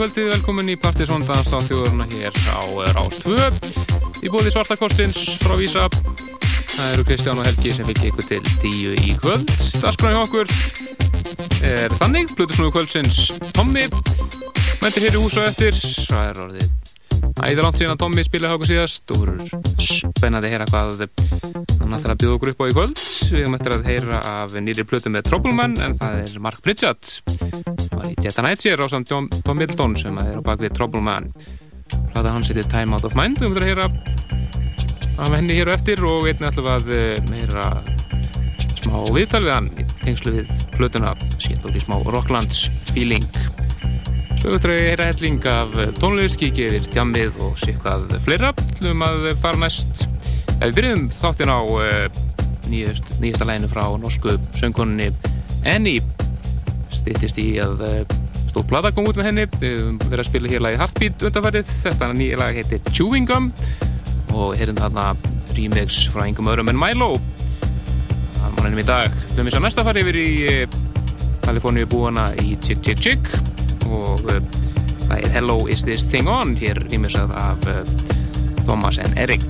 kvöldið, velkomin í Partizóndans á þjóðurna hér á Rástvö í bóði Svartakorsins frá Vísa það eru Kristján og Helgi sem fylgir ykkur til tíu í kvöld. Darskræði hjá okkur er þannig, Plutusnúi kvöldsins. Tommi mættir hér í húsa eftir. Það er orðið æðir ánt síðan að Tommi spilaði okkur síðast og spennandi að heyra hvað hann ætlar að bjóða okkur upp á í kvöld. Við höfum eftir að heyra af nýri Plutu með Troubleman en það er Mark Pritchard. Var í Jetta Nightshare á samt Tom, Middleton sem er á bakvið Trouble Man hlata hans heitir Time Out of Mind. Við höfum þetta að heyra af henni hér og eftir og einnig ætlum að eh, heyra smá viðtal við hann í tengslu við flutuna skilur í smá Rocklands feeling að heyra helling af tónlist, kikið yfir tjammið og sérkvað fleira. Hlum að fara næst. Við byrjum þáttinn á eh, nýjast, nýjasta læginu frá norsku söngkoninni Annie stýttist í að eh, stór plata kom út með henni. Við höfum verið að spila hér lagi Heartbeat undanfærið þetta nýja lag heitir Chewing Gum og hérum þarna remix frá engum öðrum en Milo. Það er mannum í dag. Við höfum þess að næsta farið yfir í Kaliforníu eh, búana í Chick Chick Chick og er Hello Is This Thing On hér remixað af Thomas and Eric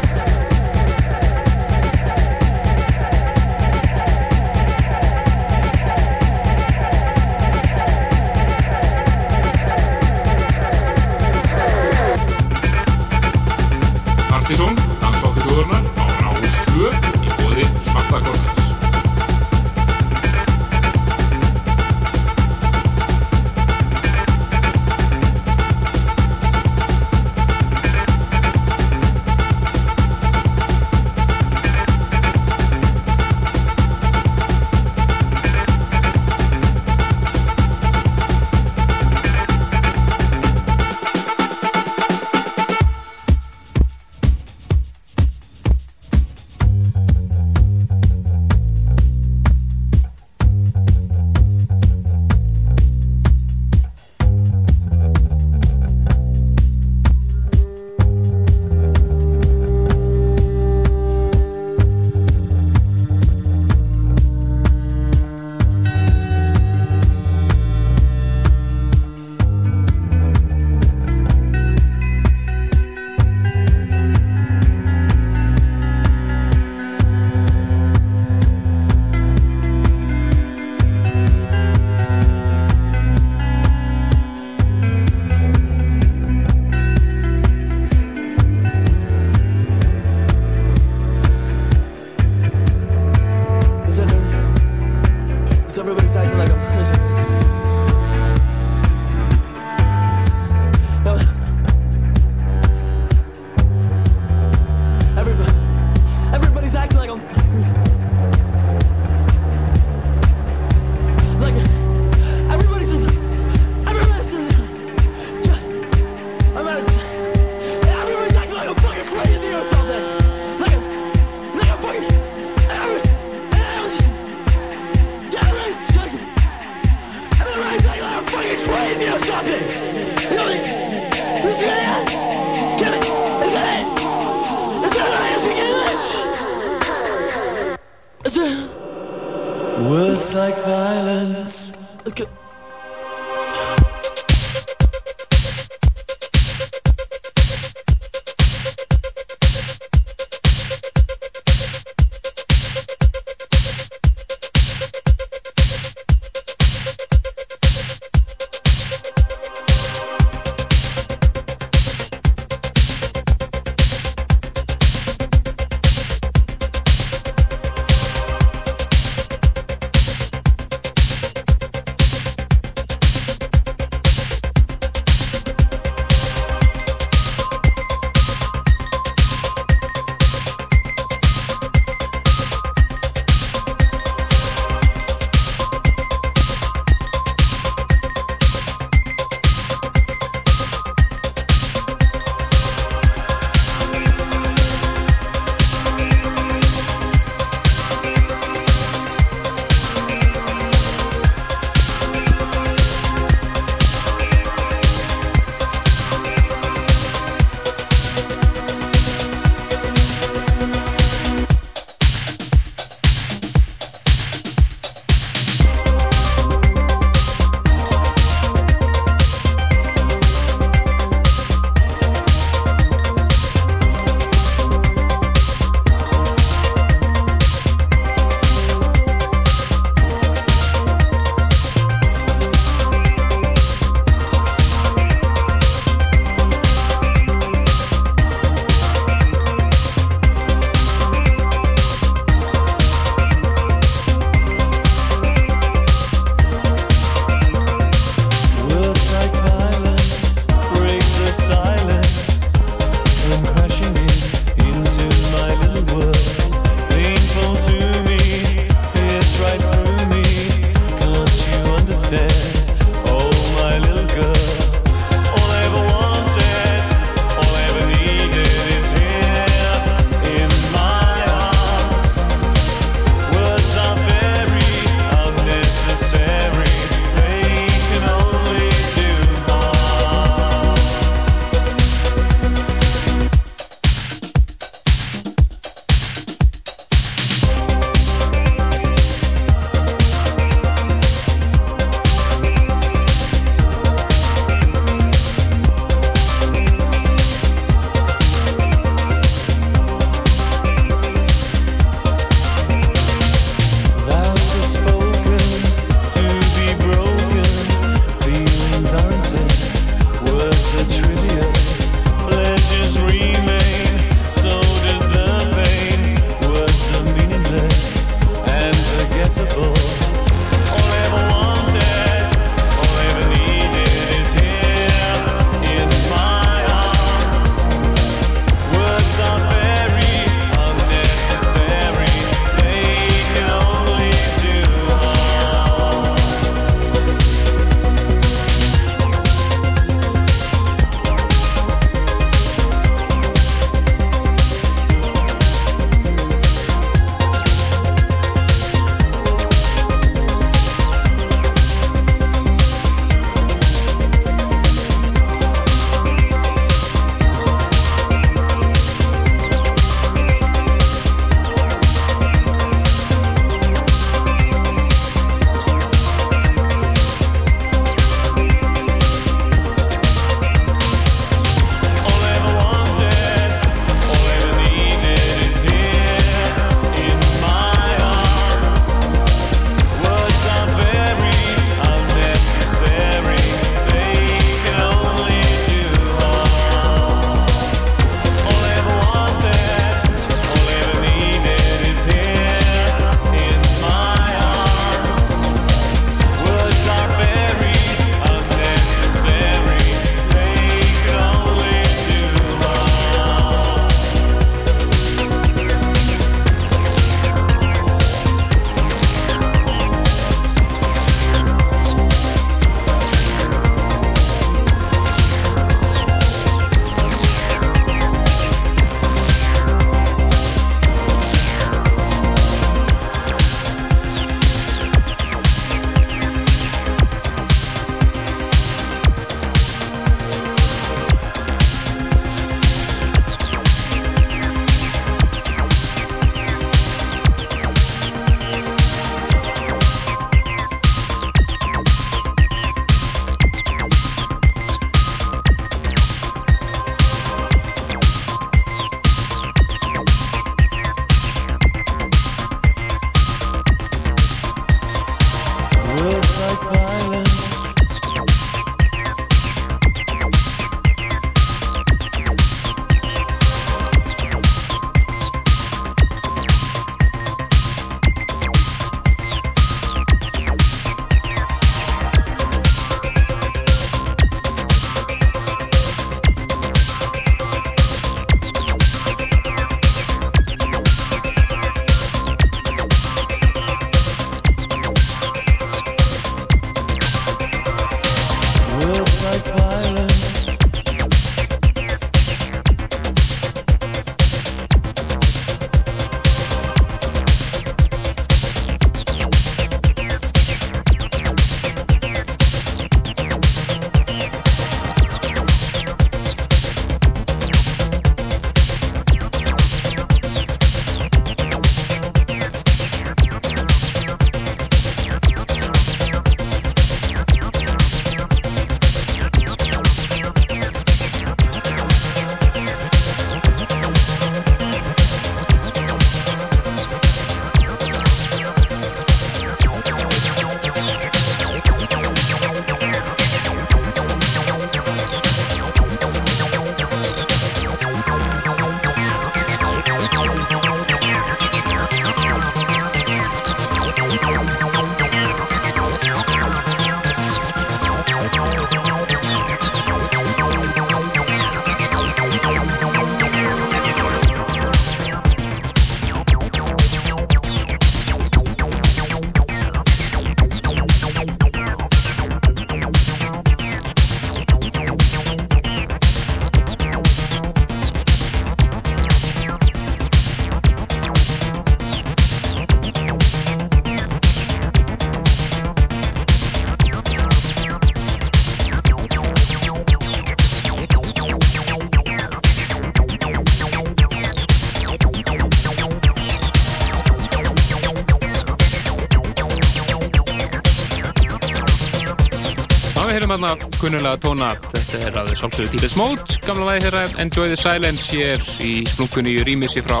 kunnulega tóna þetta er að svolsögur tílið smót gamla lagi þeirra. Enjoy the Silence hér í splunkunni rýmissi frá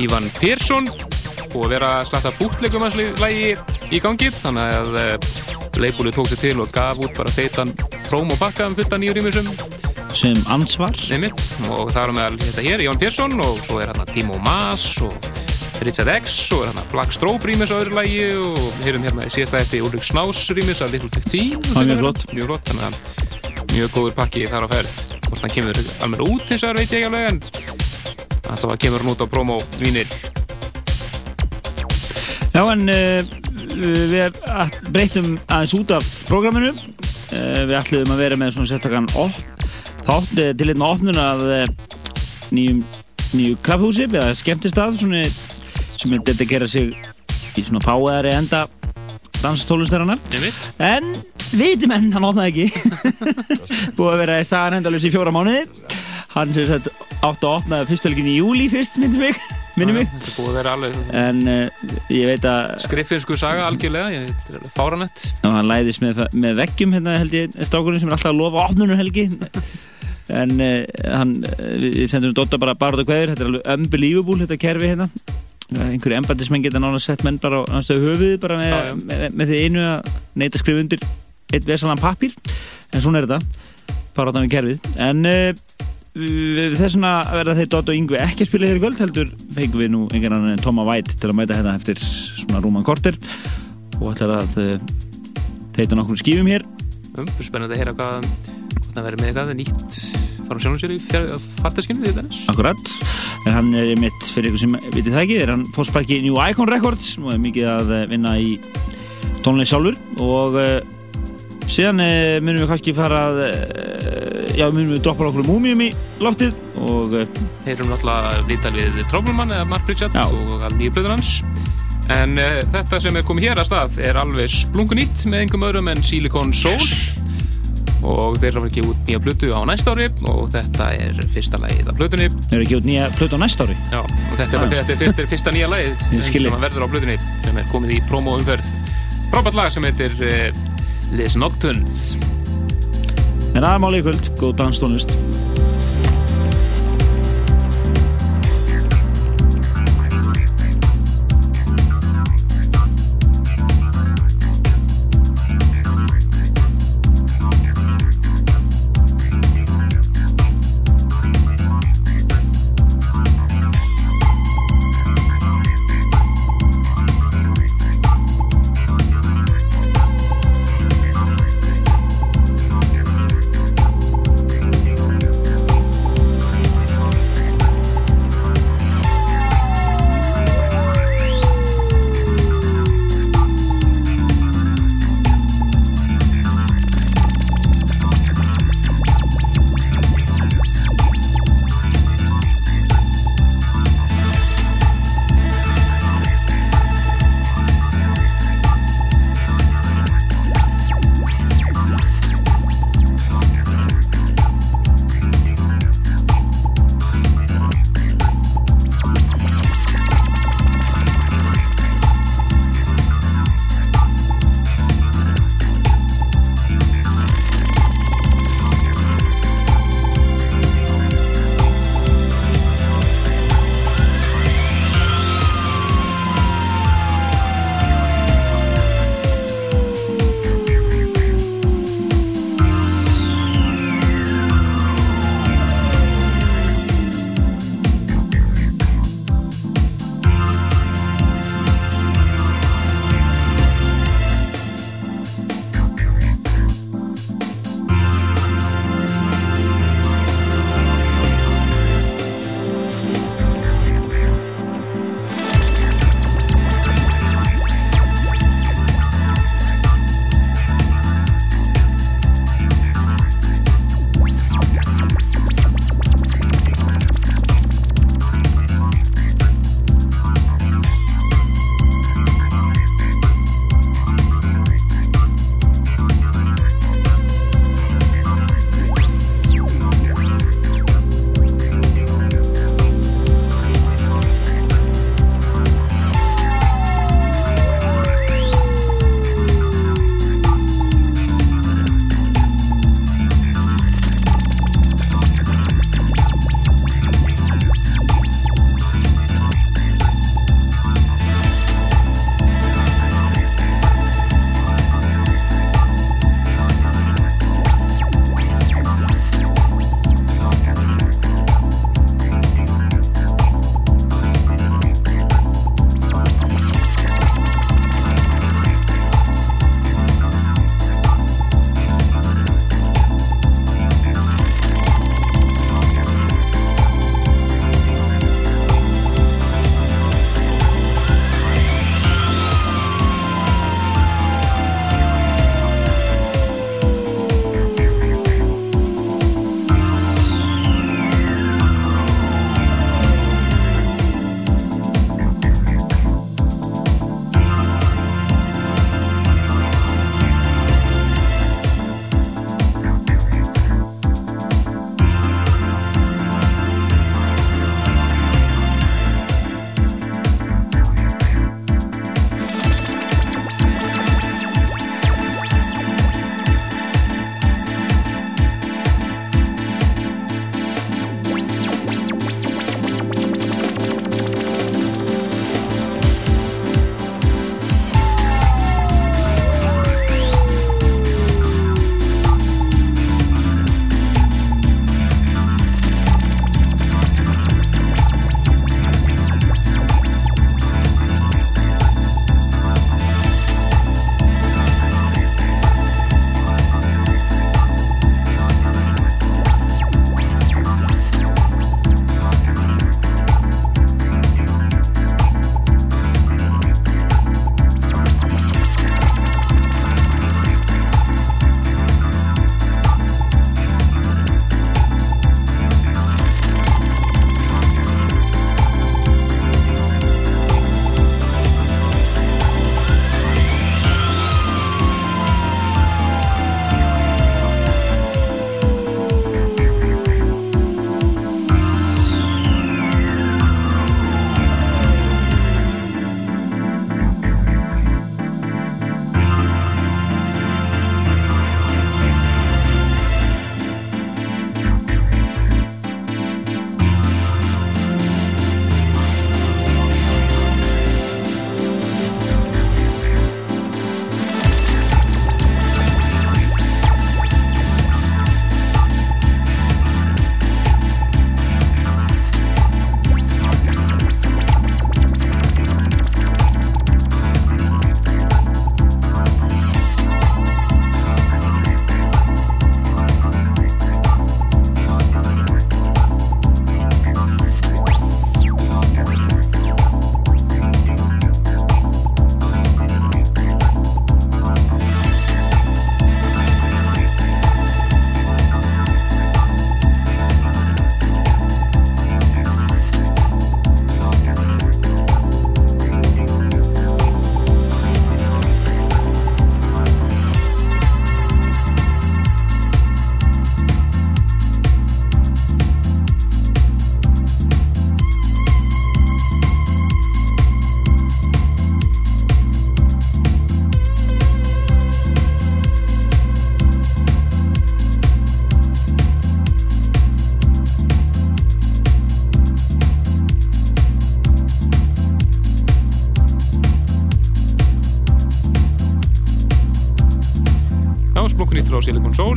Ívan Persson. Og að vera að slata bútlegum hans lagi í gangið þannig að uh, leifbúlið tók sér til og gaf út bara feitan próm og pakka um fullta nýju rýmissum sem ansvar. Nefnitt, og það er með þetta hér Ívan Persson. Og svo er hérna Timo Maas og Richard X og hérna Black Strobe rýmis á öðru lægi og heyrum hérna í síðasta eftir Ulrik Snás rýmis að Little 15 það er mjög flott. mjög flott, þannig að mjög góður pakki þar á ferð. Hvort hann kemur alveg út eins og það veit ég ekki alveg en alltaf kemur hann út á promo vínir Já en uh, við breytum aðeins út af prógraminu uh, við ætlum að vera með svona sérstakann þátt uh, til einna opnun af nýjum nýju kaffhúsi eða skemmtistað svona sem er dedikera sig í svona fáæðari enda danstólustarana en viti menn, hann opnaði ekki. Búið að vera í sagan endalus í fjóra mánuði. Hann sem sagt átt að opna fyrstöldin í júli fyrst, myndi mig minni mig. en uh, ég veit að skriffinsku saga algjörlega ég fáranett og hann læðist með, með veggjum hérna held ég strákurinn sem er alltaf að lofa opnunum helgi. En uh, hann, við sendum Dóttar bara bara út á hverjur, þetta er alveg unbelievable þetta kerfi hérna einhverju embættismenn geta nána sett menn bara á náttúrulega höfuð bara með, já, já. með, með því einu að neyta skrif undir eitt vesalan pappir en svona er þetta. Bara átta með kerfið. En uh, þess vegna verða þeir Dótt og Yngvi ekki að spila hér í kvöld heldur fengum við nú einhvern annan Tóma White til að mæta hérna eftir svona rúman korter og ætlar að uh, teita nokkur skífum hér. Um, spennandi að heyra hvað það verður með eitthvað nýtt fara sjálfum sér í fartaskinu við þess Akkurat, en hann er mitt fyrir ykkur sem vitið það ekki, er hann fórsparki New Icon Records. Og er mikið að eh, vinna í tónleik sjálfur. Og uh, síðan uh, munum við kannski fara að uh, já, munum við droppa okkur múmium í loftið. Og heyrum náttúrulega viðtal við Troubleman eða Mark Pritchard Já. og af nýju blöður hans. En þetta sem er komið hér að stað er alveg splungunýtt með einhverjum öðrum en Silicon Soul og þeir eru að gefa út nýja blötu á næsta ári. Og þetta er fyrsta lagið af blötunni þeir eru ekki út nýja plötu á næsta ári? Já, og þetta er, þetta er, þetta er fyrsta nýja lagið sem verður á blötunni sem er komið í promo umferð. Frábært lag sem heitir uh, Les Nocturnes. En aðmáli í kvöld, góð danstónlist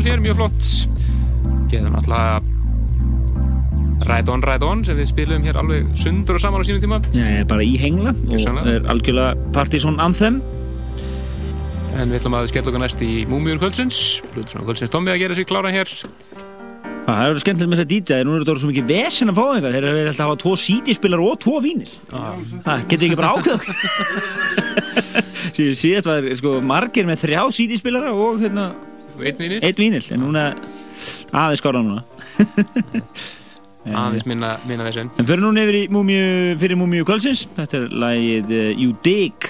hér, mjög flott. Geðum alltaf Ride On, Ride On sem við spilum hér alveg sundur og saman á sínum tíma. Er bara í hengla og er algjörlega Partizón Anthem. En við ætlum að skella okkur næst í Múmiur kvöldsins. Plutusson kvöldsins Tommi að gera sér klára hér. Það hefur verið skemmtilegt með þess að DJ nú er þetta svo mikið vesen að fá einhver þeir eru alltaf að hafa tvo CD-spilar og tvo vínil. Það getur ekki bara ákveð síðast var sko, margir með þrjá CD-spilara og hérna, einn vinir, eitt vínil en núna aðeins skára núna. Aðeins minna, minna vesen. En fyrir núna yfir í múmiu, fyrir múmiu kvöldsins. Þetta er lagið uh, You Dig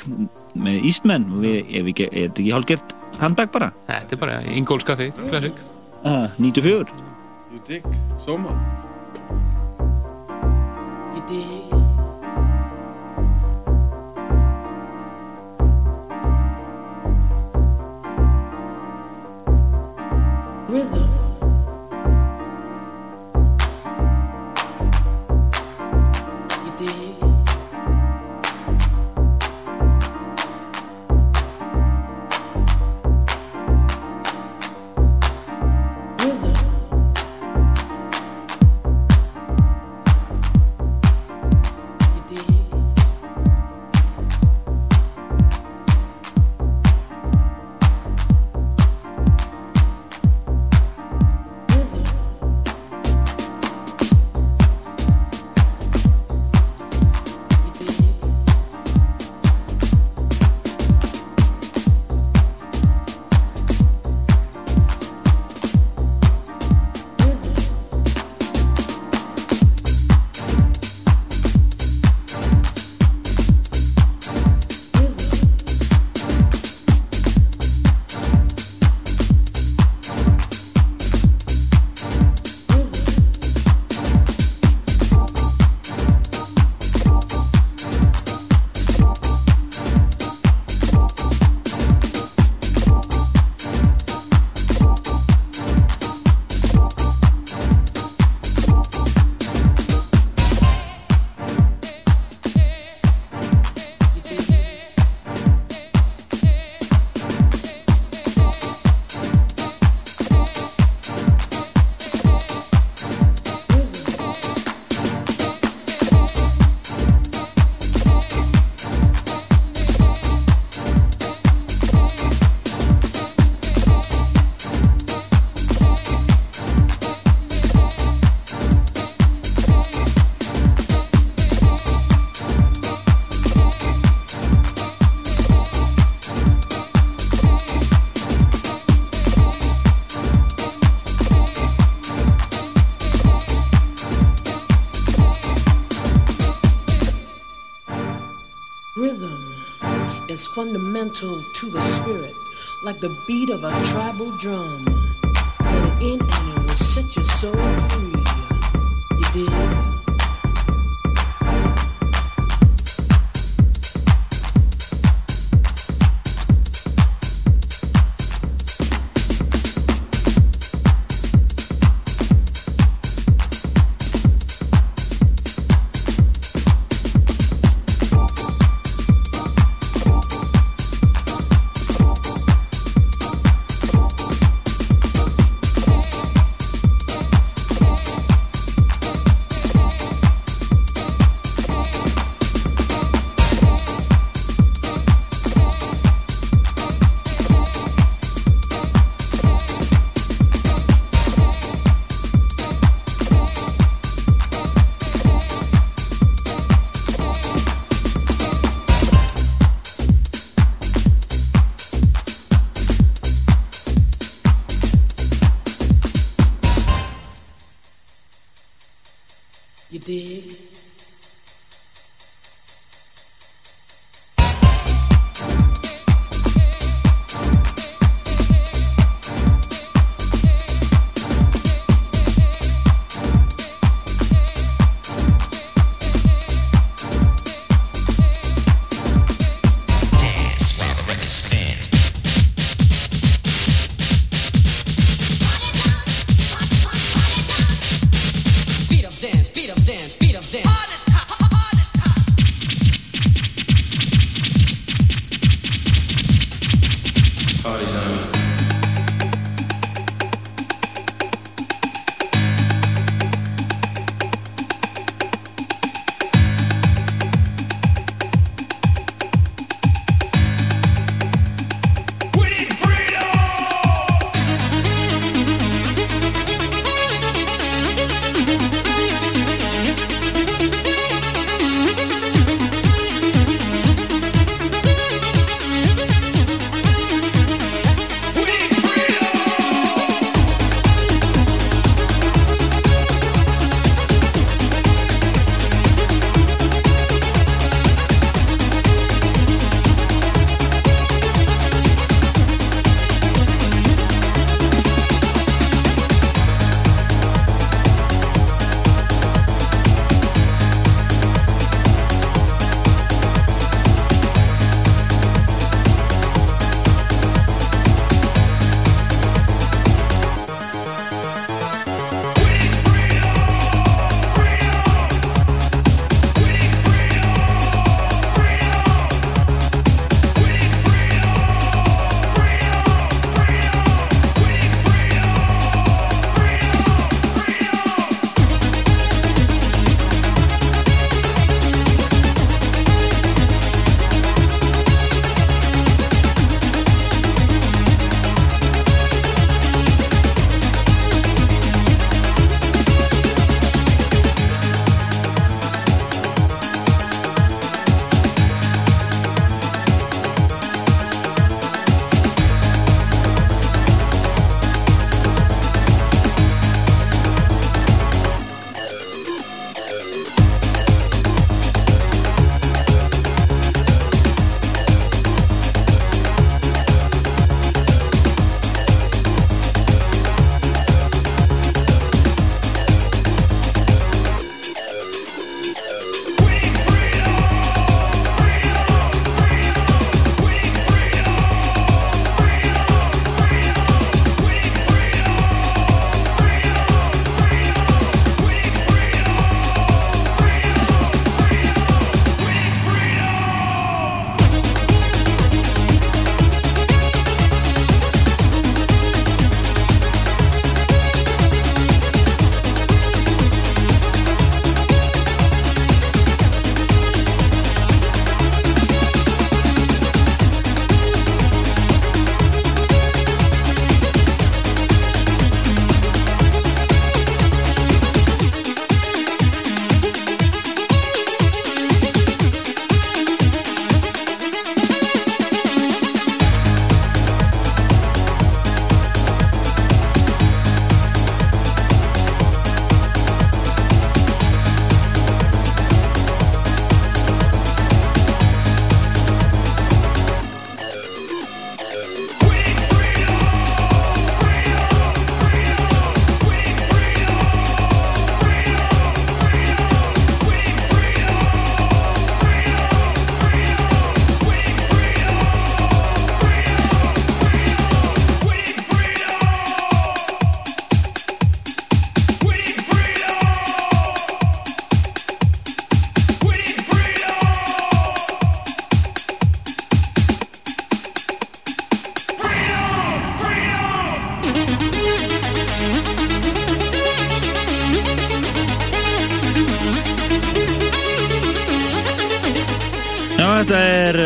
með Eastman og við, ef ekki, er þetta ekki hálfgert handbag bara? þetta er bara Ingóls kaffi, klassik. Ah, 94 You dig, Soma You dig? Rhythm. Fundamental to the spirit, like the beat of a tribal drum. Let it in and it will set your soul free.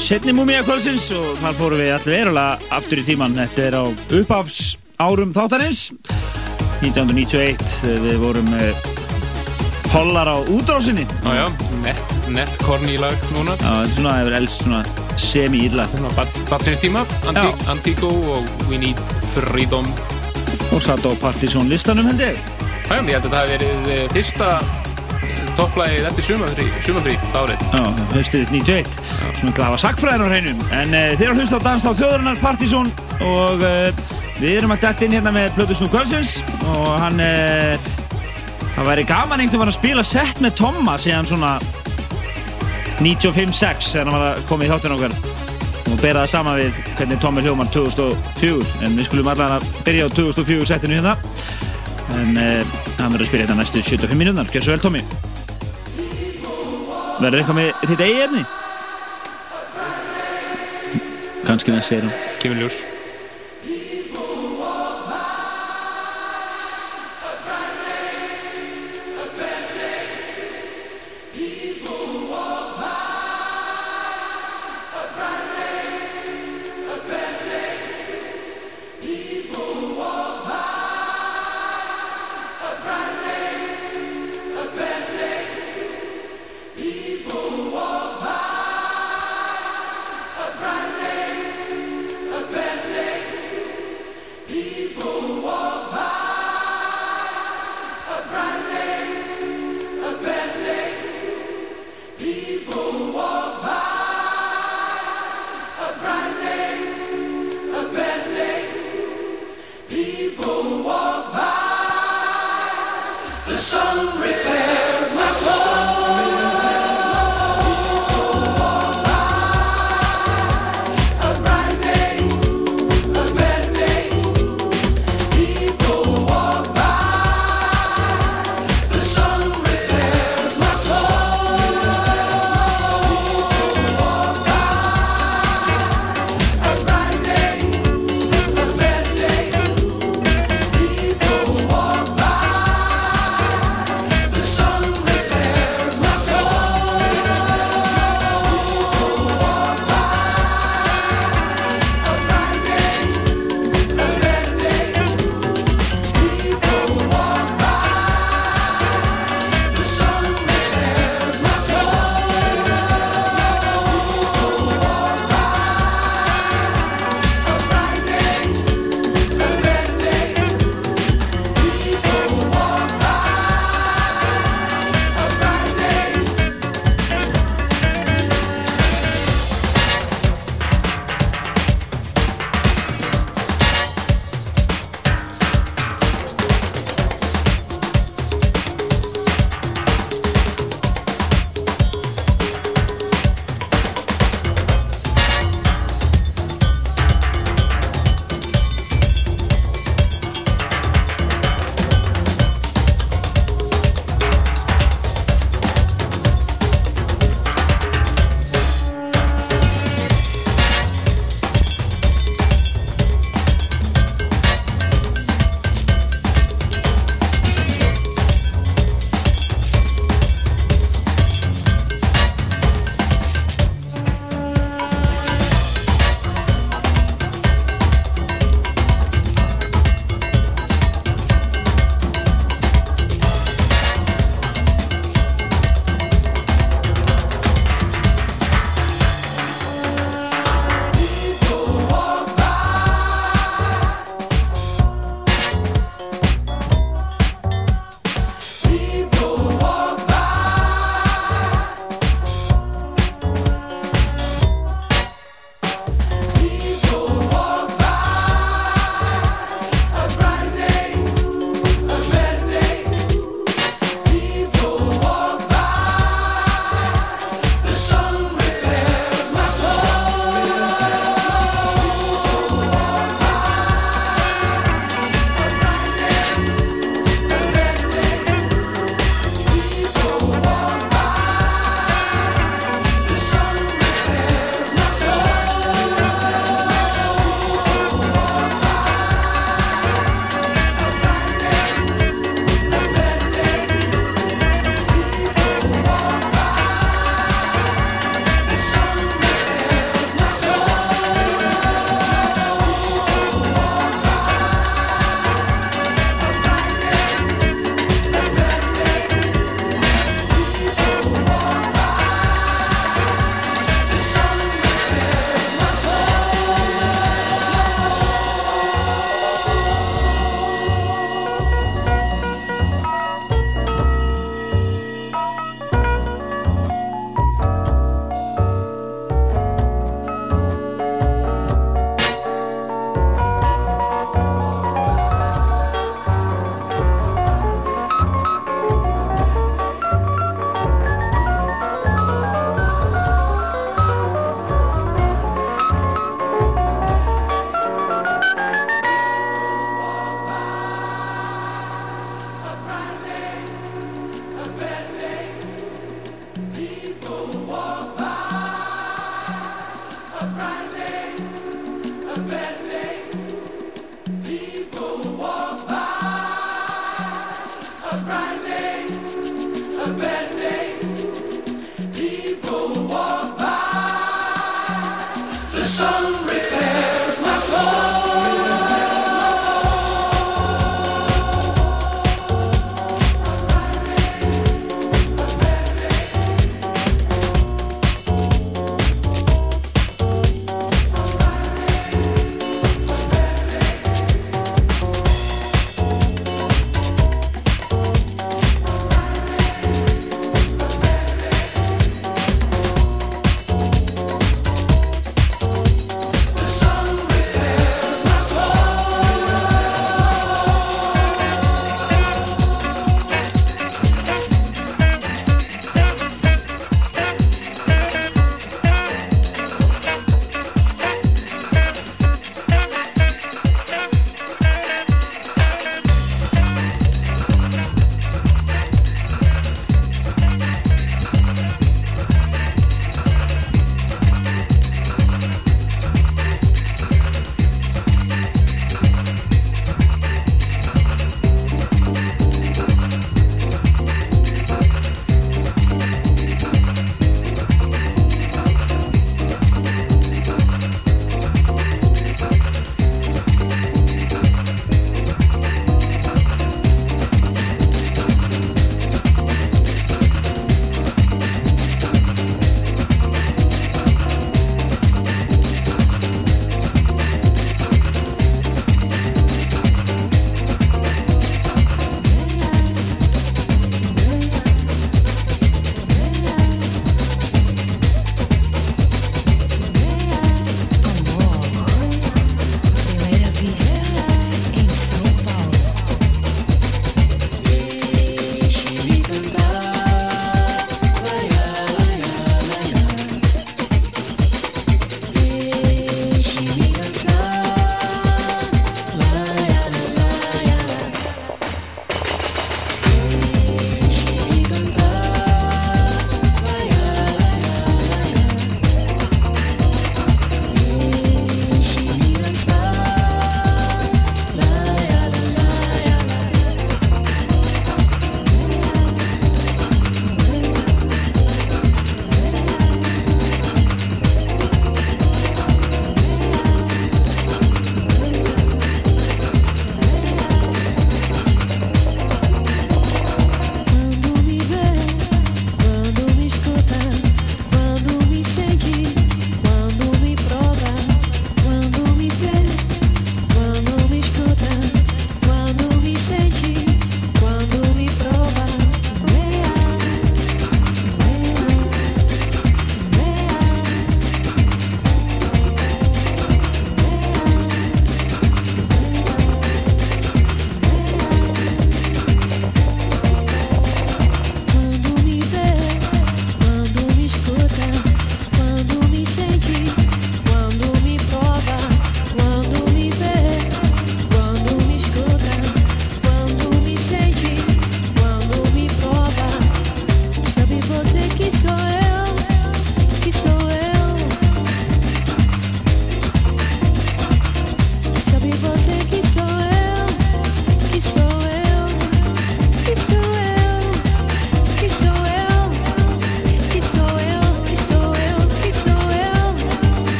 Setni múmia kvöldsins og þar fórum við allir verulega aftur í tíman. Þetta er á uppafs árum þáttarins 1991 við vorum hollar á útrásinni. Já, já, nett, nett korni í lag núna. Já, þetta er svona, það er elst svona semi-ílla. Batsins tíma, Antíko og We Need Freedom. Og satt á Partizón listanum held ég. Já, ég held að þetta hefði verið eh, fyrsta topplægið eftir sumafrí árið. Já, höstuðið 91. Svona glafa sakfræðin á hreinum. En uh, þeir eru hlust á dans á þjóðurinnar Partizón og uh, við erum að dætt inn hérna með Plötusnú Kvölsins og hann uh, það væri gaman einhvern veginn að spila sett með Tomma síðan svona 95-6 þegar hann var að koma í þáttun okkar og bera það sama við hvernig Tommi hljóman 2004 en við skulum allar að byrja á 2004 settinu hérna en hann verður að spila hérna næstu 75 minúnar. Gjör svo vel Tommi Verður eitthvað með þitt eigi efni? Kanski með sérum. Kemur ljós.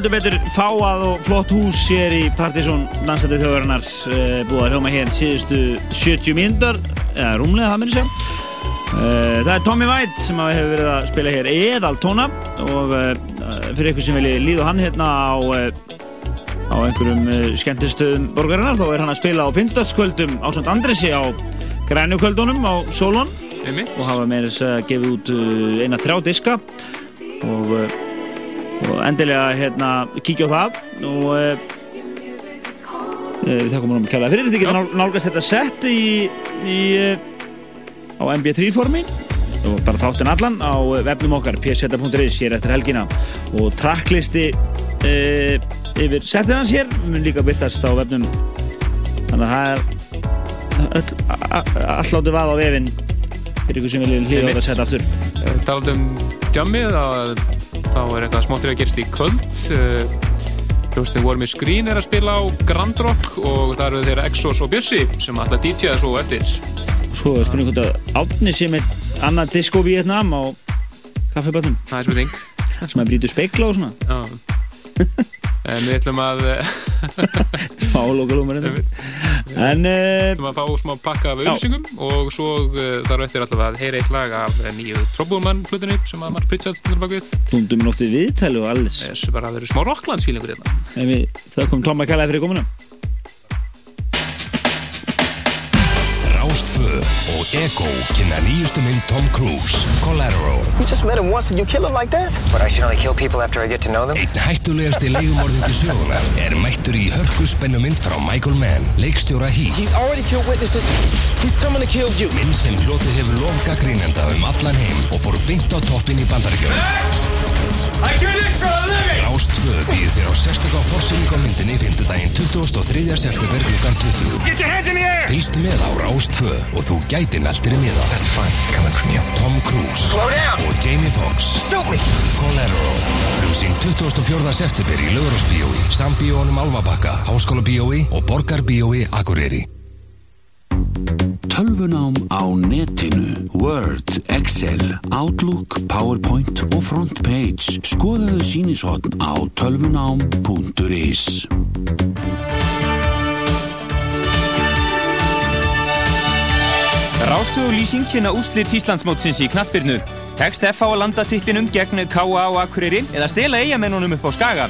Heldur betur fáað og flott hús hér í Partizón dansandi þjóðarinnar uh, búið að hljóma hér síðustu 70 mínútur eða rúmlega það minnir sér uh, Það er Tommy White sem hefur verið að spila hér eðal tóna og uh, fyrir ykkur sem vilji líða hann hérna á á einhverjum skemmtistöðum borgarinnar þá er hann að spila á pyndarskvöldum á Svont Andresi á grænukvöldunum á Solon og hafa með þess að gefið út eina þrjá diska og, og endilega hérna kíkja á það og uh, við þakkum honum kærlega fyrir. Þið getur nál- nálgast þetta sett í, í uh, á mb3 formi og bara þáttinn allan á vefnum okkar pseta.is hér eftir helgina. Og tracklisti uh, yfir settið hans hér mun líka byrtast á vefnum. Þannig að það er allt látið vað á vefinn fyrir ykkur sem á Einmitt. þetta sett aftur. Talað um jammið að þá er eitthvað smáttir að gerast í kvöld. Hljóstin War með Screen er að spila á Grand Rock og það eru þeirra Exos og Bjössi sem ætla að DJ-a svo eftir. Svo er spurning hvort að Átni sé með annað disco Vietnam á kaffibötnum Það er spurning. Sem að brýtu speikla og svona. Já. En við ætlum að lokalúmur en uh, ætlum að fá smá pakka af auðlýsingum og svo uh, þarf eftir allavega að heyra eitt lag af eh, nýju Troubleman hlutinni sem að Mark Pritchard stundur bak við. Tundum við nóttið viðtælu og alls. Þess bara að vera smá rocklandsfílingur hérna. Við þökkum Tóma kærlega fyrir komuna Rástfö og Ego kynna nýjustu mynd Tom Cruise, Collateral. You just met him once and you kill him like that? But I should only kill people after I get to know them? Einn hættulegasti leigumorðingi sögunar er mættur í hörku spennumynd frá Michael Mann, leikstjóra Heat. He's already killed witnesses. He's coming to kill you. Mynd sem hlotið hefur lofgagrínenda um allan heim og fór beint á toppin í bandaríkjum. Rástfö býður þér á sérstaklega forsýning á myndinni 5. daginn 23. september klukkan 20. Fylgstu með á Rástfö og þú gæti meldir í miða. That's fine, coming from you. Tom Cruise Slow down! og Jamie Foxx. Shoot me! Collateral Frumsýn 24. september í Laugurásbíói Sambíónum Alvabakka Háskólabíói og Borgarbíói Akureyri Tölvunám á netinu, Word, Excel, Outlook, PowerPoint og Frontpage. Skoðuðu sínisotn á tölvunám.is. Rástu og lýsing kynna úrslit Íslandsmótsins í knattbyrnu. Tekst F á að landa titlinum gegn K.A. á Akureyri eða stela eigamennunum upp á Skaga.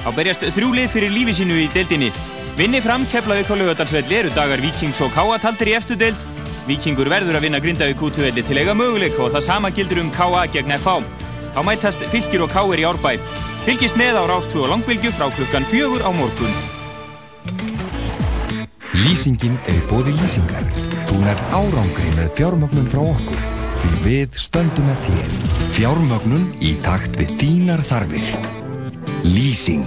Þá berjast þrjúlið fyrir lífi sínu í deildinni. Vinni fram Keflavík á Laugardalsvelli eru dagar Víkings og K.A. taldir í efstu deild. Víkingur verður að vinna Grindavík út til eiga möguleik og það sama gildur um K.A. gegn F.A. Þá mætast fylgir og K.R. í árbæ. Fylgist með á Rástu og Langbylgju frá klukkan fjögur á morgun. Lýsingin er í bóði lýsingar. Þú nær árangri með fjármögnun frá okkur. Því við stöndum með þér. Fjármögnun í takt við þínar þarfir. Lýsing.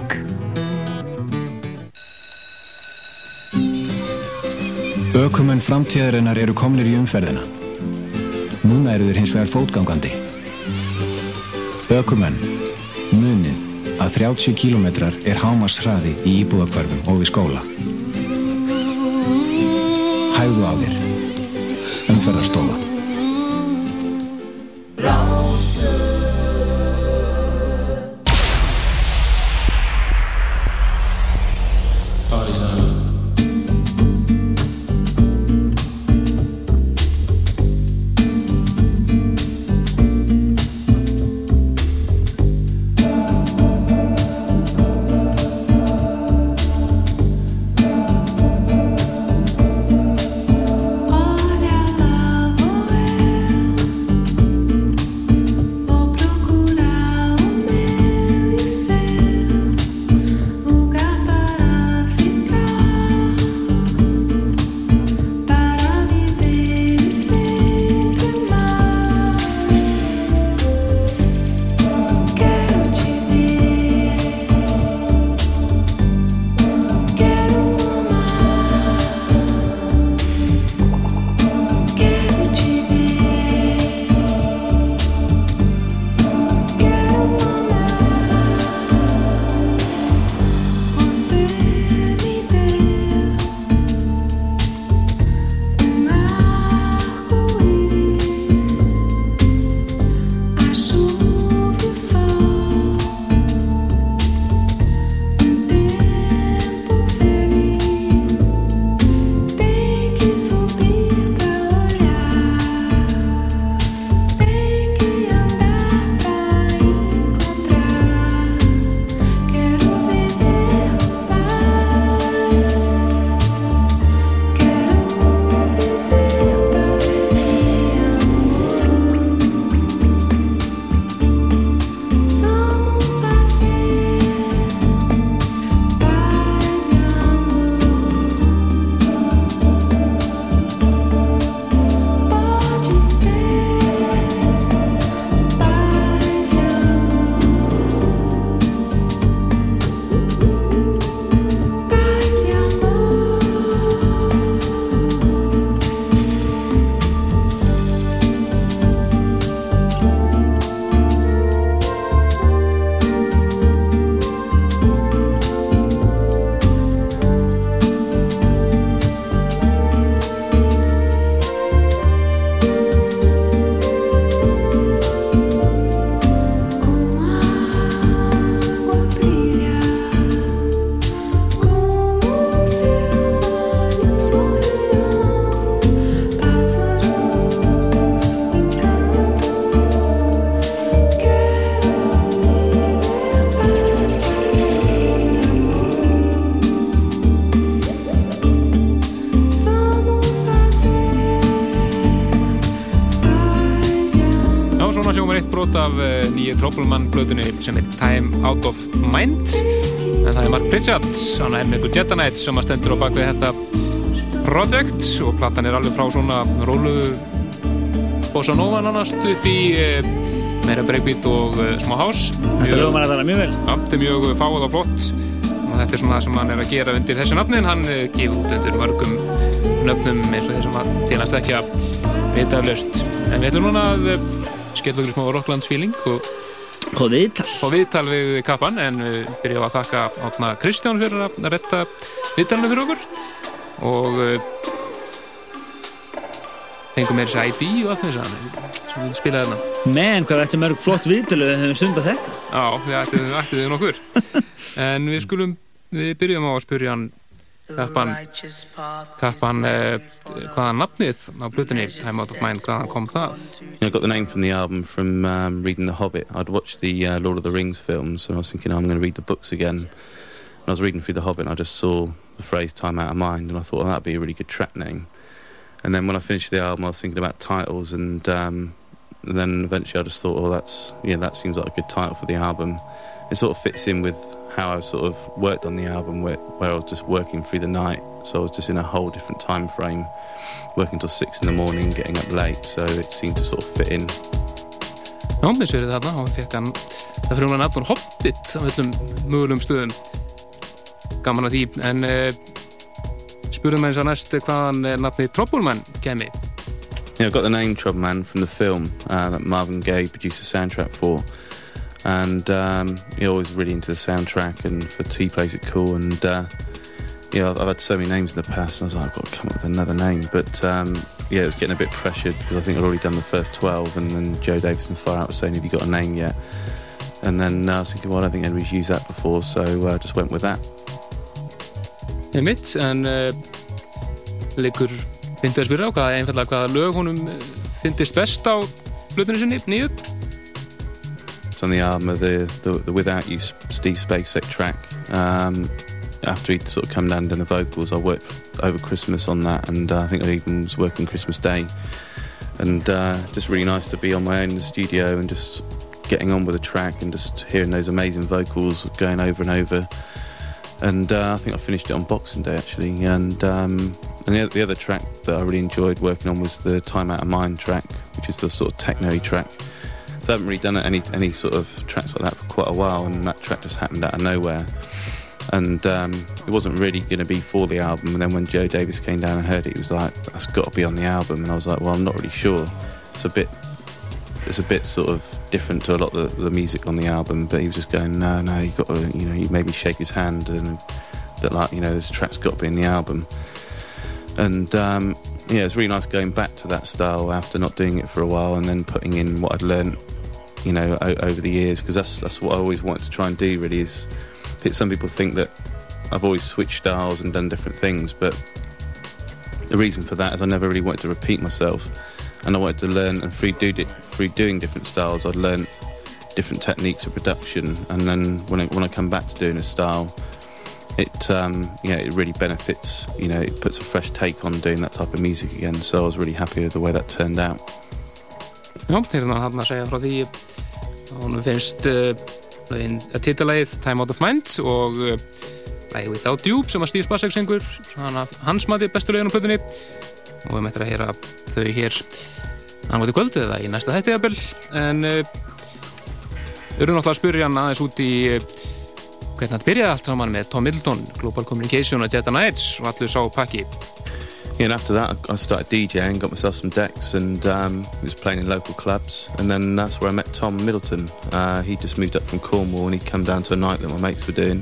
Ökumenn framtíðarinnar eru komnir í umferðina. Núna eru þeir hins vegar fótgangandi. Ökumenn, munið að 30 km er hámarshraði í íbúðakvarfum og við skóla. Hægðu á þér. Umferðarstofa. All nýju Troubleman blöðunni sem heit Time Out of Mind. En það er Mark Pritchard hann er með Jetta Knight sem að stendur á bakvið þetta project og platan er alveg frá svona rólu bossa nova nánast upp í uh, meira breakbeat og uh, smá house. Þetta hljómar að það er mjög vel. Já, þetta er mjög fáð og flott. Og þetta er svona það sem hann er að gera undir þessu nafnin hann uh, gefur út undir mörgum nöfnum eins og þeir sem að til hans ekki að vita aflaust en við ætlum núna að skella okkur smá Rocklandsfíling og Fá viðtal. viðtal við kappan en við byrjum að þakka átna Kristján fyrir að retta viðtalinu fyrir okkur. Og uh, fengum með þessi ID og allt með þess að sem við spilaði hérna. Men, hvað ætti mörg flott viðtölu við höfum stund að þetta. Já, við ættum við nokkur en við skulum, við byrjum á að spyrja hann kappan kappan uh, hvaða nafnið á blutinni Time Out of Mind, hvaðan kom það? I got the name from the album from um, reading The Hobbit. I'd watched the uh, Lord of the Rings films and I was thinking, oh, I'm going to read the books again. And I was reading through The Hobbit and I just saw the phrase Time Out of Mind and I thought, oh, that'd be a really good track name. And then when I finished the album, I was thinking about titles and, um, and then eventually I just thought, oh, that's, yeah, that seems like a good title for the album. It sort of fits in with how I sort of worked on the album where, where I was just working through the night. So I was just in a whole different time frame, working till six in the morning, getting up late. So it seemed to sort of fit in. Já, við séum þarna og fekk hann það fyrir hún að nafnum Hobbit á öllum mögulegum stöðum gaman að því en uh, spurðum eins og næst hvaðan uh, nafni Troubleman kemi Yeah, I got the name Trouble Man from the film uh, that Marvin Gaye produced the soundtrack for. And um, always really into the soundtrack, and for T plays it cool. And uh, yeah, I've, I've had so many names in the past, and I was like, I've got to come up with another name. But um, yeah, it was getting a bit pressured because I think I'd already done the first 12, and then Joe Davison Fire Out was saying, Have you got a name yet? And then uh, I was thinking, Well, I don't think anybody's used that before, so I uh, just went with that. er mitt en uh, leikur fyndi að spyrja á hvað einfallega hvaða lög honum uh, fyndist best á blöðinu sinni It's on the album of the, the, the Without You Steve Spacek track. Um, after he'd sort of come down and the vocals, I worked over Christmas on that, and uh, I think I even was working Christmas Day. And uh, just really nice to be on my own in the studio and just getting on with the track and just hearing those amazing vocals going over and over. And uh, I think I finished it on Boxing Day actually. And um, and the, the other track that I really enjoyed working on was the Time Out of Mind track, which is the sort of techno track. I haven't really done any any sort of tracks like that for quite a while, and that track just happened out of nowhere. And um, it wasn't really going to be for the album. And then when Joe Davis came down and heard it, he was like, "That's got to be on the album." And I was like, "Well, I'm not really sure. It's a bit, it's a bit sort of different to a lot of the, the music on the album." But he was just going, "No, no, you got to, you know." you made me shake his hand and that, like, you know, this track's got to be in the album. And um, yeah, it's really nice going back to that style after not doing it for a while, and then putting in what I'd learned, you know, o- over the years. Because that's that's what I always wanted to try and do. Really, is some people think that I've always switched styles and done different things, but the reason for that is I never really wanted to repeat myself, and I wanted to learn. And through, do, doing different styles, I'd learn different techniques of production. And then when I, when I come back to doing a style, it um, yeah, it really benefits. You know, it puts a fresh take on doing that type of music again. So I was really happy with the way that turned out. Honum finnst uh, titilægið Time Out of Mind og uh, lægið Without You sem að Steve Spacek syngur hans mati bestu lögin á plötunni. Og við mættum að heyra þau hér annað til kvöldu eða í næsta hætti jafnvel. En uh, eru náttúrulega að spyrja hann aðeins út í hvernig þetta byrjaði allt saman með Tom Middleton, Global Communication og Jetta Nights og allir sá pakki Yeah, and after that, I started DJing, got myself some decks, and um, was playing in local clubs. And then that's where I met Tom Middleton. Uh, he just moved up from Cornwall, and he'd come down to a night that my mates were doing.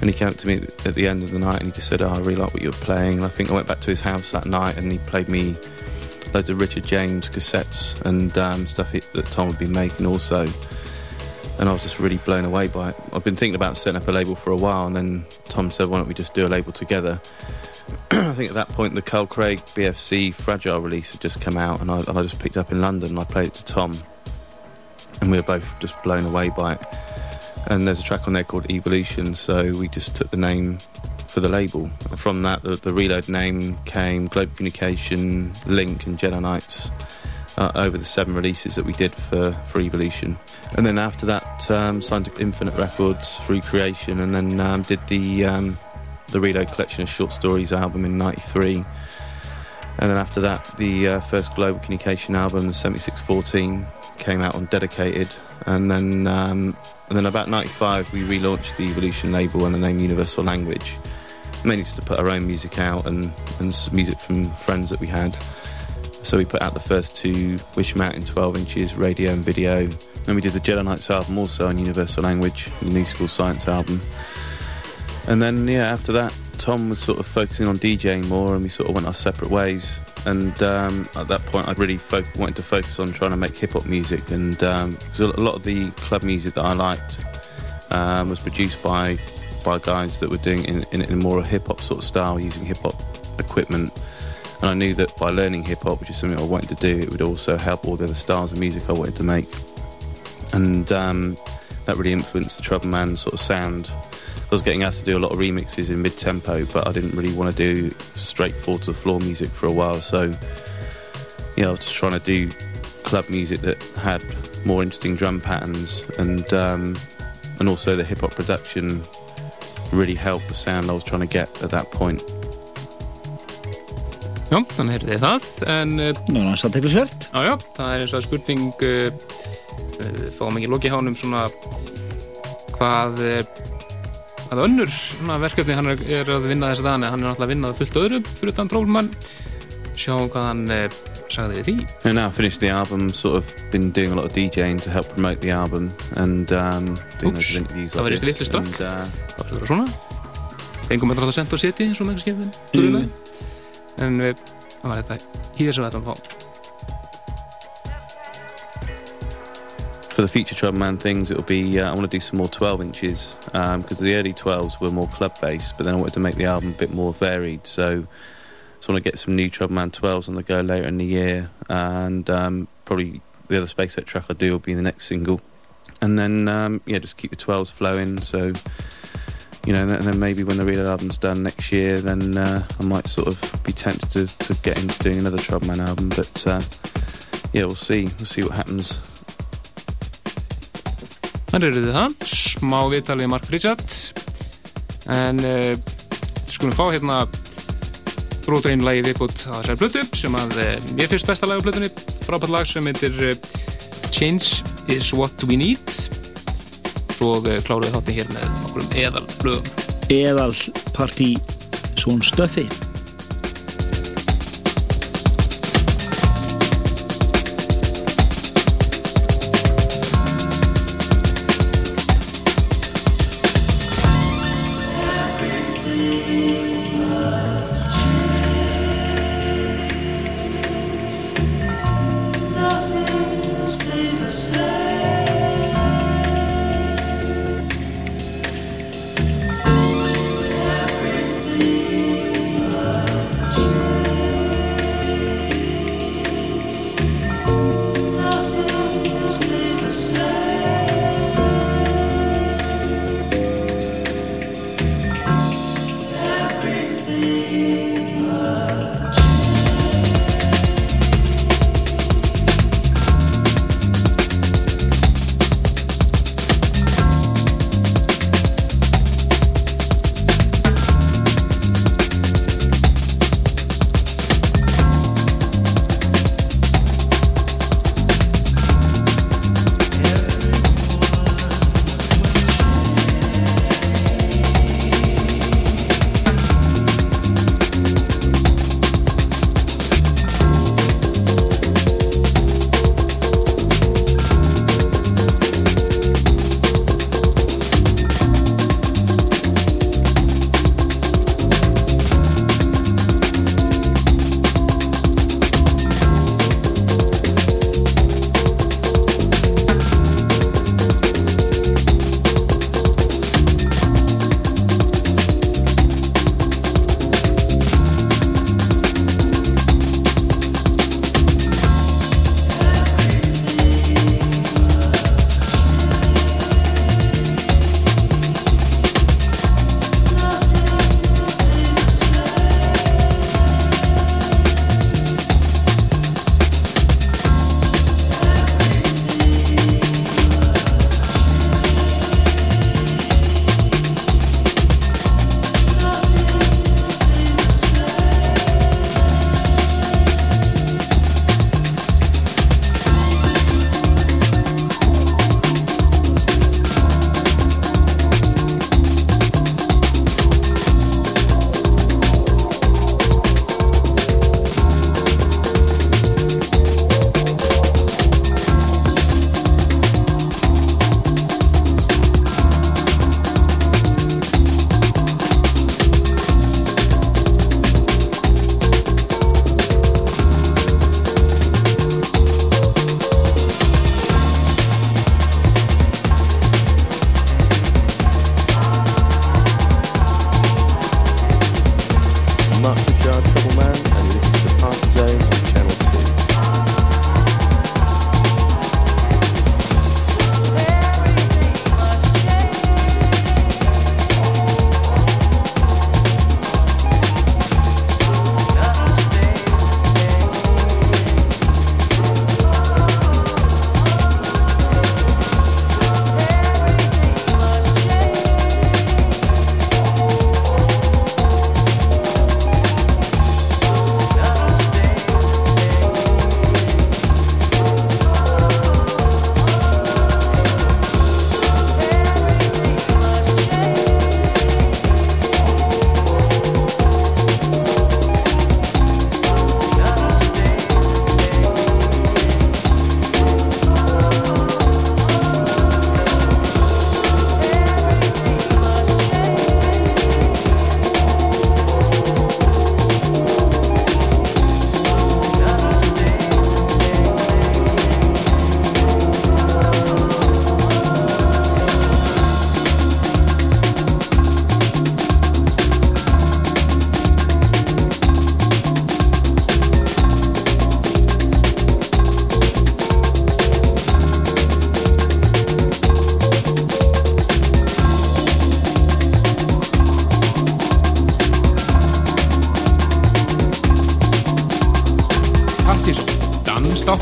And he came up to me at the end of the night, and he just said, "Oh, I really like what you're playing." And I think I went back to his house that night, and he played me loads of Richard James cassettes and um, stuff that Tom had been making also. And I was just really blown away by it. I've been thinking about setting up a label for a while, and then Tom said, "Why don't we just do a label together?" I think at that point the Carl Craig BFC Fragile release had just come out, and I, and I just picked up in London and I played it to Tom, and we were both just blown away by it. And there's a track on there called Evolution, so we just took the name for the label. From that, the, the Reload name came Globe Communication, Link, and Jedi Knights. uh, over the seven releases that we did for, for Evolution. And then after that, um, signed to Infinite Records, Free Creation, and then um, did the um, the Reload collection of short stories album in '93. And then after that, the uh, first global communication album, the 7614, came out on Dedicated. And then, um, and then about '95, we relaunched the Evolution label and the name Universal Language, mainly just to put our own music out and, and some music from friends that we had. So we put out the first two Wish Mountain 12 inches radio and video. And we did the Jedi Knights album also on Universal Language, the New School Science album. And then, yeah, after that, Tom was sort of focusing on DJing more and we sort of went our separate ways. And um, at that point, I really fo- wanted to focus on trying to make hip hop music. And um, a lot of the club music that I liked um, was produced by by guys that were doing it in, in, in a more hip hop sort of style, using hip hop equipment. And I knew that by learning hip hop, which is something I wanted to do, it would also help all the other styles of music I wanted to make. And um, that really influenced the Trouble Man sort of sound. I was getting asked to do a lot of remixes in mid tempo, but I didn't really want to do straight four to the floor music for a while. So, you know, I was just trying to do club music that had more interesting drum patterns and um, and also the hip hop production really helped the sound I was trying to get at that point. Já, þannig heyrðu þið það en, Nú er hans aðteglisvert Já, já, það er eins og spurning uh, uh, fáum ekki loki hánum svona hvað uh, hvað önnur svona, verkefni hann er, er að vinna þess að dana hann er náttúrulega að vinna fullt öðru fyrir utan Trollmann. Sjáum hvað hann uh, sagði við því. And now I finished the album, sort of been doing a lot of DJing to help promote the album and um, doing Úps, loads of interviews það var like eist litlu this. strakk And, uh, það var þetta svona. Fengum við þetta að senda og setja eins og með Mm. en uh, það var þetta. Hér sem ætlum að fá for the future Trouble Man things, it'll be uh, I want to do some more 12 inches because the early 12s were more club based, but then I wanted to make the album a bit more varied. So, so I want to get some new Trouble Man 12s on the go later in the year, and um, probably the other SpaceX track I do will be the next single, and then um, yeah, just keep the 12s flowing. So. You know, and then- maybe when the real album's done next year, then uh, I might sort of be tempted to, to get into doing another Trouble Man album. But uh, yeah, we'll see. We'll see what happens. Þannig eru þið það, smá viðtalið Mark Pritchard. En uh, skulum fá hérna broturinn lagi viðbútt á þessari blötu sem að uh, mér finnst besta lag á blötunni frábært lag sem heitir uh, Change is what we need. Svo uh, kláruðu þátti hér með okkur eðal blöðum Eðal partí svon stöfi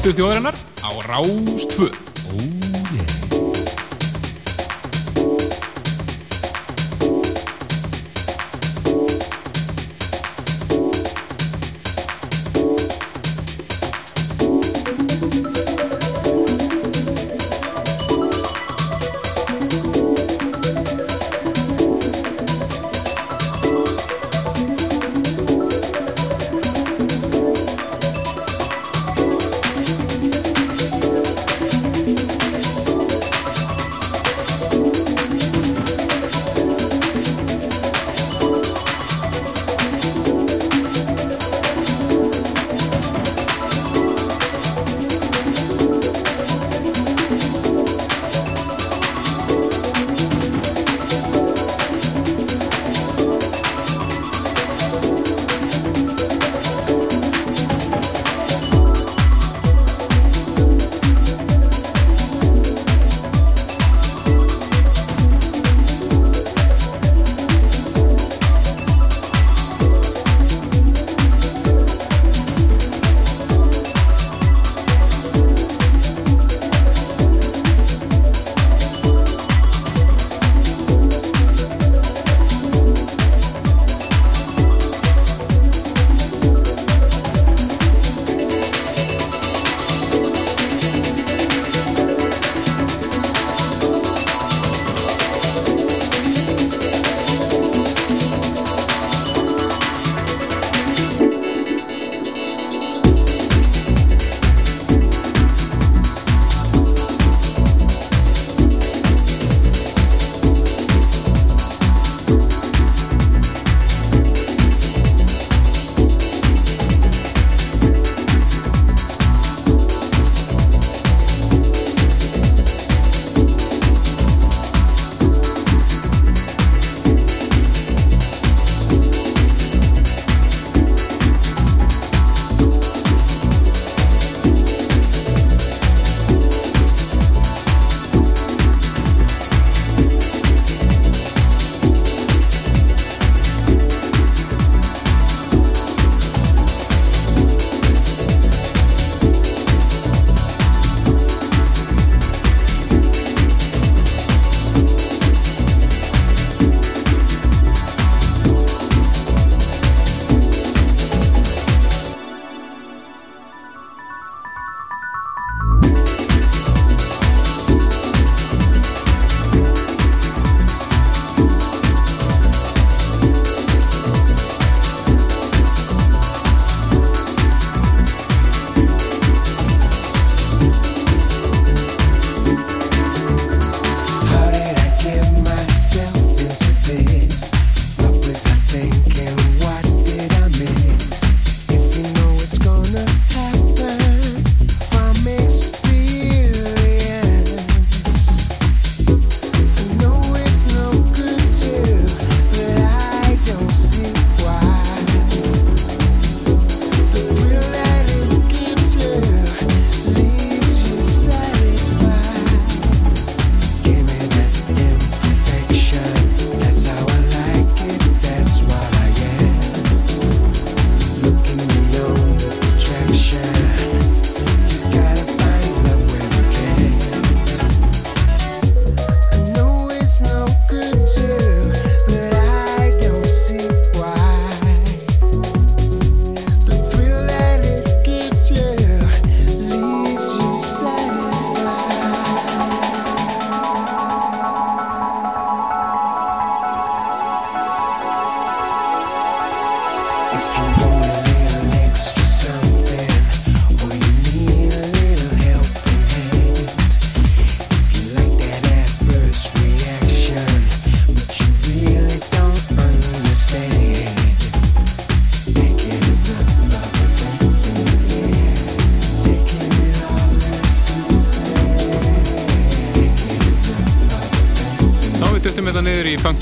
Hlutur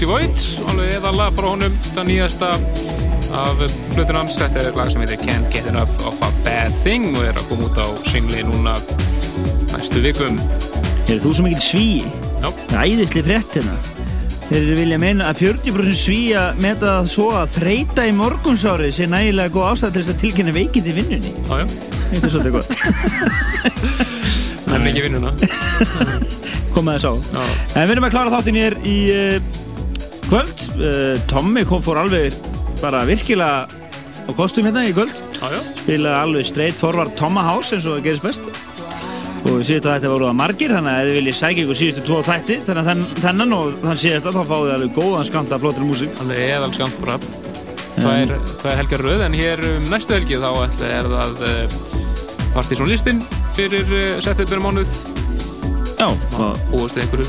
Funky Void alveg eðala frá honum það nýjasta af hlutin hans þetta er lag sem heitir Can't Get Enough of a Bad Thing og er að koma út á singli núna næstu vikum Er þú svo mikil sví? Já. Það er æðisli frétt hérna. Þeir vilja meina að 40% svíja meta það svo að þreita í morgunsári sé nægilega góð ástæð til þess að tilkynna veikindi í vinnunni. Já, já. þetta er svolítið gott Það er ekki vinnuna Komið þess á En við erum að klára þáttinn hér í uh, uh, Tommy kom fór alveg bara virkilega á kostum hérna í kvöld. Já Spilaði alveg straight forward Tomma House eins og það gerist best. Og síðast að þetta voru að margir þannig að ef þið viljið sækja ykkur síðustu tvo þætti þannig að þenn- þennan og þann síðasta þá fáið þið alveg góðan skammt af flottir músík. Alveg eðal skamt bara. Það er, það er helgar röð en hér um næstu helgi þá er það uh, partysónlistin fyrir uh, september mánuð Já og við einhverju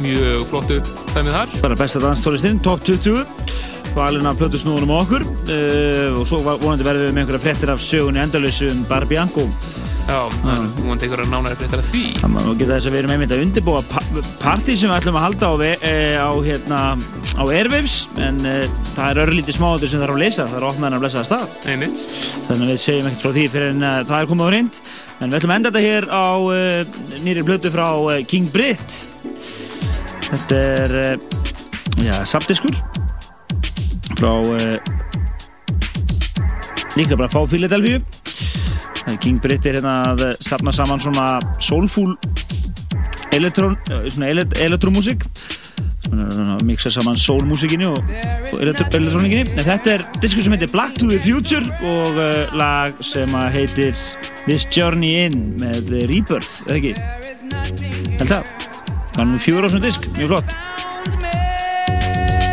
mjög flottu dæmið þar. Bara besta danstólistinn, top 20 valin af plötusnúðunum á okkur. Uh, og svo vonandi verðum við með einhverja fréttir af sögunni endalösu um Barbianco Já, það er vonandi einhverja nánæri fréttir af því. Þannig að geta þess að við erum einmitt að undirbúa pa partí sem við ætlum að halda á, eh, á, hérna, á Airwaves. En uh, það er örlítið smáður sem þarf að leysa það er opnaðan að blessa að stað. Einmitt. Þannig að við segjum ekkert frá því fyrir en það er komið á reynd. En við ætlum að enda þetta hér á uh, nýri plötu frá King Britt þetta er uh, já, sabdiskur frá uh, líka bara fá Philadelphia Eh, King Britt er hérna að eh, safna saman svona soulful eh, svona ele elektrómusik svona, svona mixa saman soulmusikinni og, og elektrónikinni en þetta er diskur sem heitir Black to the Future og uh, lag sem að heitir This Journey In með Rebirth, eða ekki? Held það nú fjóra á svona disk, mjög flott.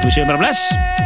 Við segjum bara bless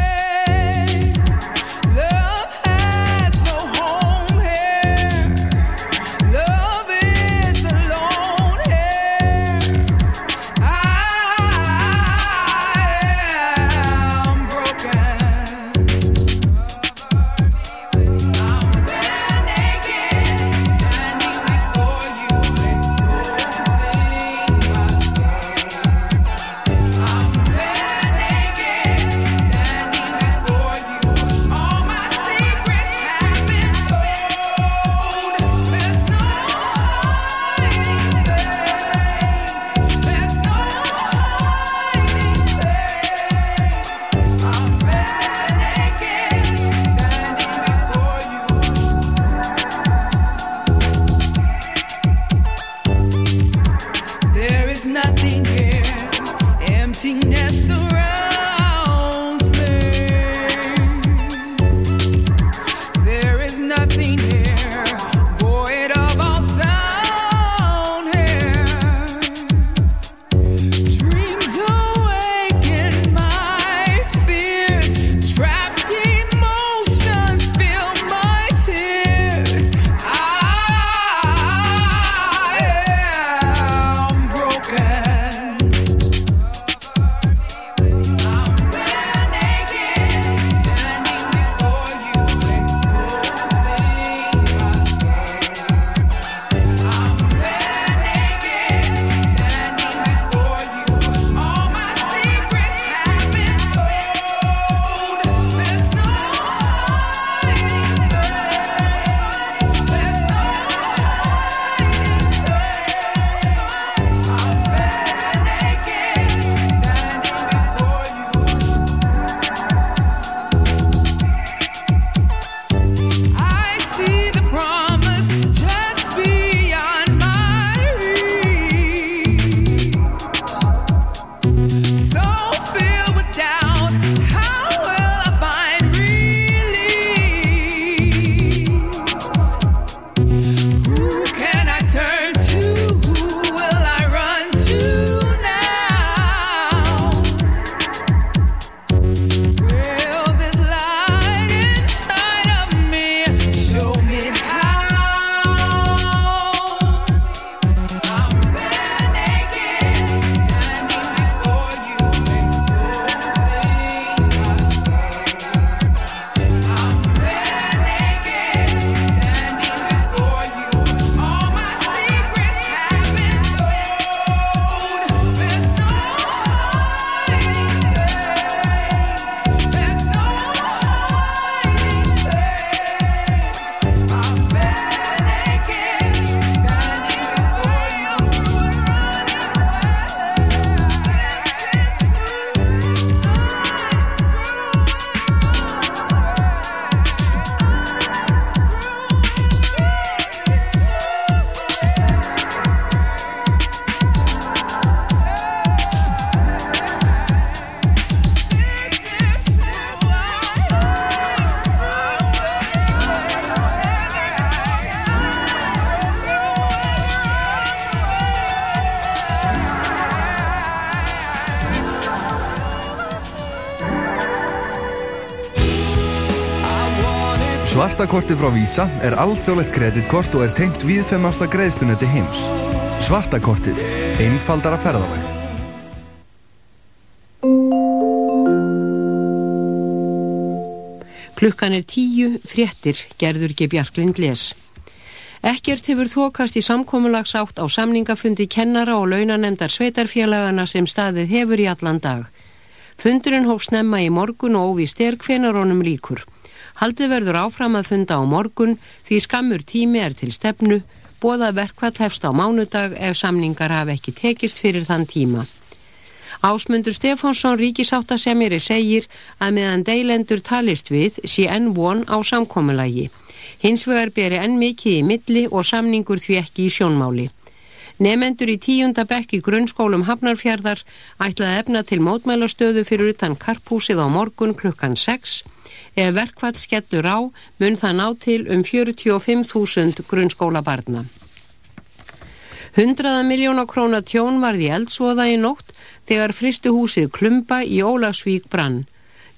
Svartakortið frá Visa er alþjóðlegt kreditkort og er tengt viðfemmasta greiðslunetti heims. Svartakortið. Einfaldara ferðalag. Klukkan er tíu, fréttir, gerður ekki Bjarklind les. Ekkert hefur þokast í samkomulagsátt á samningafundi kennara og launanemdar sveitarfélagana sem staðið hefur í allan dag. Fundurinn hóf snemma í morgun og óvist er hvenar honum líkur. Haldið verður áfram að funda á morgun því skammur tími er til stefnu, bóða verkvall hefst á mánudag ef samningar hafa ekki tekist fyrir þann tíma. Ásmundur Stefánsson ríkisáttasemjari segir að meðan deilendur talist við sé enn von á samkomulagi. Hins vegar beri enn mikið í milli og samningur því ekki í sjónmáli. Nefendur í tíunda bekk í grunnskólum Hafnarfjörðar ætlaði efna til mótmælastöðu fyrir utan karphúsið á morgun klukkan 6. Ef verkvall skellur á mun það ná til um 45.000 grunnskóla barna. 100 miljóna króna tjón varði eldsvoða í nótt þegar fristuhúsið Klumba í Ólagsvík brann.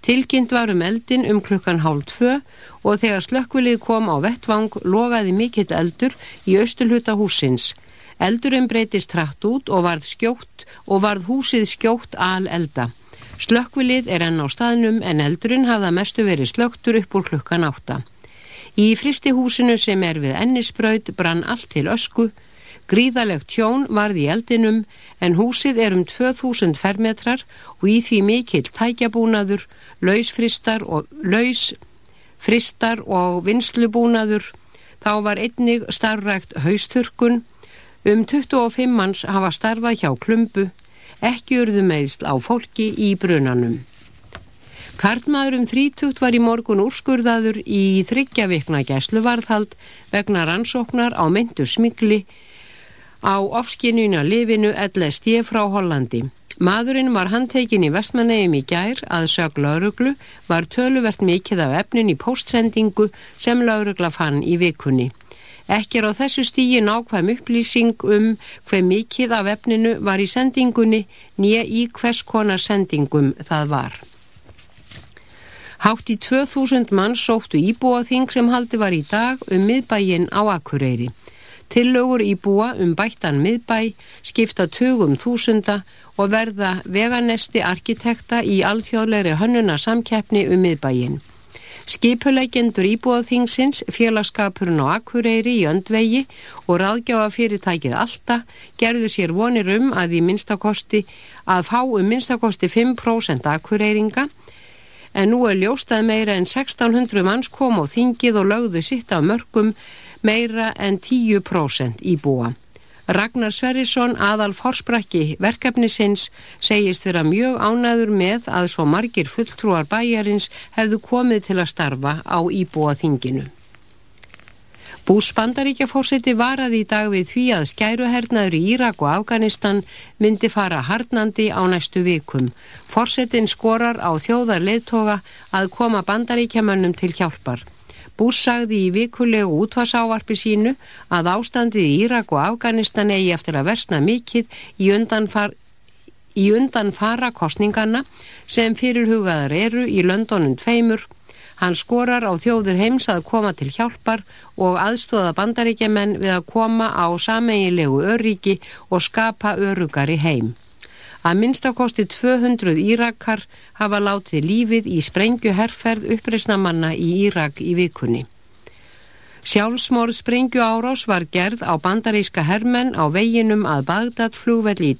Tilkynnt var um eldin um klukkan hálf tvö og þegar slökkvilið kom á vettvang logaði mikill eldur í austurluta húsins. Eldurinn breytist trætt út og varð skjótt og varð húsið skjótt al elda. Slökkvilið er enn á staðnum en eldurinn hafða mestu verið slöktur upp úr klukkan átta. Í fristihúsinu sem er við ennisbraut brann allt til ösku, Gríðalegt tjón varði í eldinum en húsið er um 2000 fermetrar og í því mikill tækjabúnaður, lausfristar og lausfristar og vinslubúnaður. Þá var einnig starfrækt hausturkun. Um 25 manns hafa starfað hjá klumbu, ekki urðu meðsl á fólki í brunanum. Karlmaður um 30 var í morgun úrskurðaður í þryggjavikna gæsluvarðhald vegna rannsóknar á myndu smigli á ofskinnuna lifinu LSD frá Hollandi. Maðurinn var handtekinn í vestmannegjum í gær að sög lauruglu var töluvert mikið af efnin í póstsendingu sem laurugla fann í vikunni. Ekki er á þessu stígi nákvæm upplýsing um hver mikið af efninu var í sendingunni nýja í hvers konar sendingum það var. Hátt í 2000 mann sóttu íbúaþing sem haldi var í dag um miðbægin á Akureyri. Tillögur íbúa um bættan miðbæ skipta tugum þúsunda og verða veganesti arkitekta í alþjóðlegri hönnuna samkeppni um miðbæin. Skipuleikendur íbúaþingsins, félagskapurinn á Akureyri í öndvegi og ráðgjáfa fyrirtækið Alta gerðu sér vonir um að að fá um minnstakosti 5% akureyringa en nú er ljóstað meira en 1600 manns kom á þingið og lögðu sitt af mörgum meira en 10% íbúa. Ragnar Sverrisson, aðal forsprakki verkefnisins, segist vera mjög ánæður með að svo margir fulltrúar bæjarins hefðu komið til að starfa á íbúa þinginu. Bús bandaríkjafórseti varaði í dag við því að skæruhernaður í Írak og Afganistan myndi fara harnandi á næstu vikum. Fórsetin skorar á þjóðar leðtoga að koma bandaríkjamönnum til hjálpar. Bús sagði í vikulegu útvarsávarpi sínu að ástandið í Írak og Afganistan eigi eftir að versna mikið í undanfar í undanfara kostninganna sem fyrirhugaðar eru í löndonum tveimur. Hann skorar á þjóður heims að koma til hjálpar og aðstóða bandaríkjaman við að koma á sameigilegu örríki og skapa örugari heim. Að minnstakosti 200 Írakar hafa látið lífið í sprengju herrferð uppreisnamanna í Írak í vikunni. Sjálfsmorð sprengju árás var gerð á bandaríska hermenn á veginum að Bagdad flugvelli í